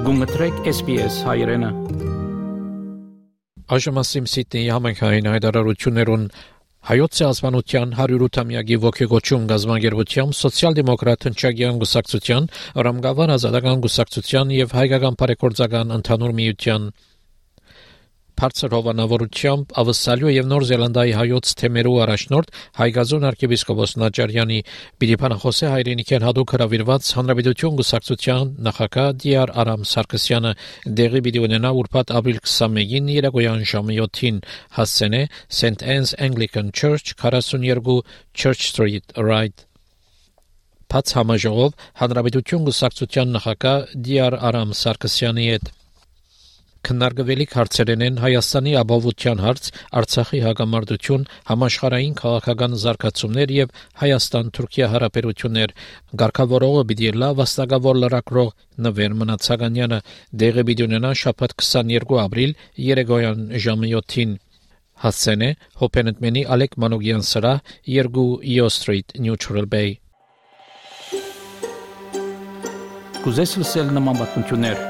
Գումտրեք SPS հայրենը։ Այժմասիմ Սիդնեի համայնքային հայտարարություններուն. Հայոց ազգանության 108-ամյակի ողջագոչում գազագերբությամբ սոցիալ-դեմոկրատ հնչագյան գուսակցության, Ռամգավան ազատական գուսակցության եւ հայկական բարեգործական ընդհանուր միության բարձր հովանավորությամբ ավսալյո եւ Նոր Զելանդիայի հայոց թեմերու առաջնորդ Հայգազոն arczepiskopos Նաճարյանի Պիլիփանախոսե հայրենիքեն հadouk հրավիրված հանրապետություն գուսակցության նախագահ Դիար Արամ Սարգսյանը դեղի պիտի ունենա ուրբաթ ապրիլ 21-ին երեկոյան ժամը 7-ին հասցենե St Anne's Anglican Church 42 Church Street right Փած համաժողով հանրապետություն գուսակցության նախագահ Դիար Արամ Սարգսյանի հետ Քննարկվելիք հարցերեն են Հայաստանի ապահովության հարց, Արցախի հակամարտություն, համաշխարհային քաղաքական զարգացումներ եւ Հայաստան-Թուրքիա հարաբերություններ։ Գարկավորողը պիտի լավ վաստակավոր լրակրող Նվեր Մնացականյանը դեղը պիտի ունենա շաբաթ 22 ապրիլ երեկոյան ժամը 7-ին։ Հասցենե Հոփենտմենի Ալեք Մանոգյան սրա 2 Yo Street Neutral Bay Կուզես լսել նման բանություններ